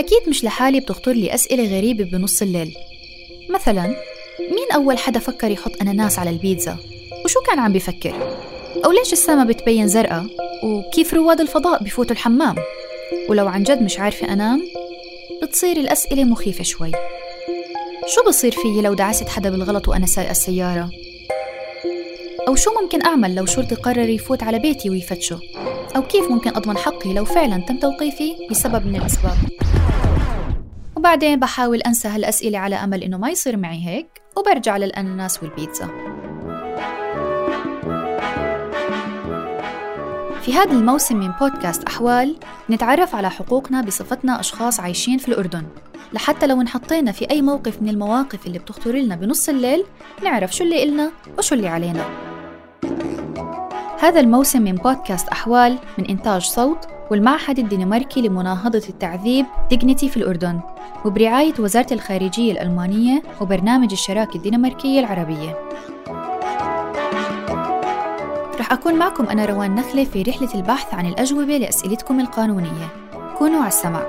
أكيد مش لحالي بتخطر لي أسئلة غريبة بنص الليل مثلا مين أول حدا فكر يحط أناناس على البيتزا؟ وشو كان عم بيفكر؟ أو ليش السما بتبين زرقاء؟ وكيف رواد الفضاء بفوتوا الحمام؟ ولو عن جد مش عارفة أنام بتصير الأسئلة مخيفة شوي شو بصير فيي لو دعست حدا بالغلط وأنا سايقة السيارة؟ أو شو ممكن أعمل لو شرطي قرر يفوت على بيتي ويفتشه؟ أو كيف ممكن أضمن حقي لو فعلا تم توقيفي بسبب من الأسباب؟ وبعدين بحاول أنسى هالأسئلة على أمل إنه ما يصير معي هيك وبرجع للأناناس والبيتزا. في هذا الموسم من بودكاست أحوال نتعرف على حقوقنا بصفتنا أشخاص عايشين في الأردن. لحتى لو انحطينا في أي موقف من المواقف اللي بتخطر لنا بنص الليل نعرف شو اللي إلنا وشو اللي علينا. هذا الموسم من بودكاست أحوال من إنتاج صوت والمعهد الدنماركي لمناهضة التعذيب ديجنيتي في الأردن وبرعاية وزارة الخارجية الألمانية وبرنامج الشراكة الدنماركية العربية. رح أكون معكم أنا روان نخلة في رحلة البحث عن الأجوبة لأسئلتكم القانونية. كونوا على السماع.